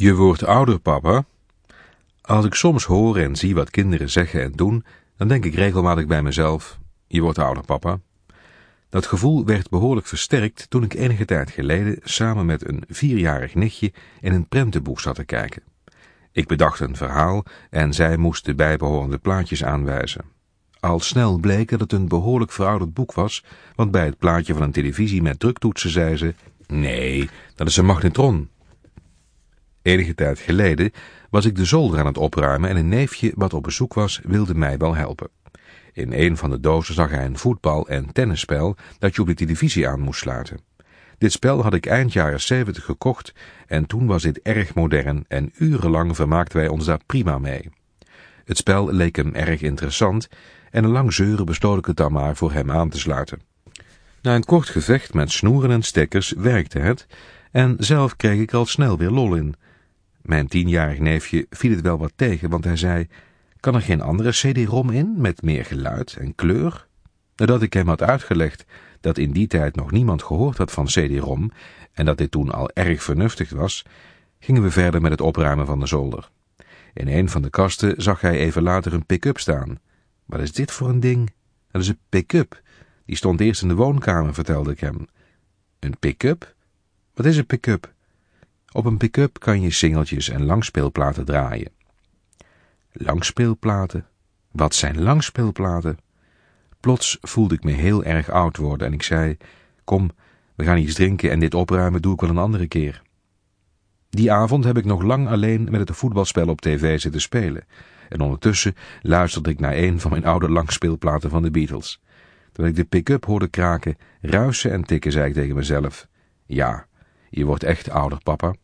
Je wordt ouder, papa. Als ik soms hoor en zie wat kinderen zeggen en doen, dan denk ik regelmatig bij mezelf, je wordt ouder, papa. Dat gevoel werd behoorlijk versterkt toen ik enige tijd geleden samen met een vierjarig nichtje in een prentenboek zat te kijken. Ik bedacht een verhaal en zij moest de bijbehorende plaatjes aanwijzen. Al snel bleek dat het een behoorlijk verouderd boek was, want bij het plaatje van een televisie met druktoetsen zei ze, nee, dat is een magnetron. Enige tijd geleden was ik de zolder aan het opruimen en een neefje wat op bezoek was wilde mij wel helpen. In een van de dozen zag hij een voetbal- en tennisspel dat je op de televisie aan moest sluiten. Dit spel had ik eind jaren 70 gekocht en toen was dit erg modern en urenlang vermaakten wij ons daar prima mee. Het spel leek hem erg interessant en een lang zeuren besloot ik het dan maar voor hem aan te sluiten. Na een kort gevecht met snoeren en stekkers werkte het en zelf kreeg ik al snel weer lol in. Mijn tienjarig neefje viel het wel wat tegen, want hij zei, kan er geen andere cd-rom in met meer geluid en kleur? Nadat ik hem had uitgelegd dat in die tijd nog niemand gehoord had van cd-rom en dat dit toen al erg vernuftig was, gingen we verder met het opruimen van de zolder. In een van de kasten zag hij even later een pick-up staan. Wat is dit voor een ding? Dat is een pick-up. Die stond eerst in de woonkamer, vertelde ik hem. Een pick-up? Wat is een pick-up? Op een pick-up kan je singeltjes en langspeelplaten draaien. Langspeelplaten? Wat zijn langspeelplaten? Plots voelde ik me heel erg oud worden en ik zei, kom, we gaan iets drinken en dit opruimen doe ik wel een andere keer. Die avond heb ik nog lang alleen met het voetbalspel op tv zitten spelen. En ondertussen luisterde ik naar een van mijn oude langspeelplaten van de Beatles. Terwijl ik de pick-up hoorde kraken, ruisen en tikken, zei ik tegen mezelf. Ja, je wordt echt ouder, papa.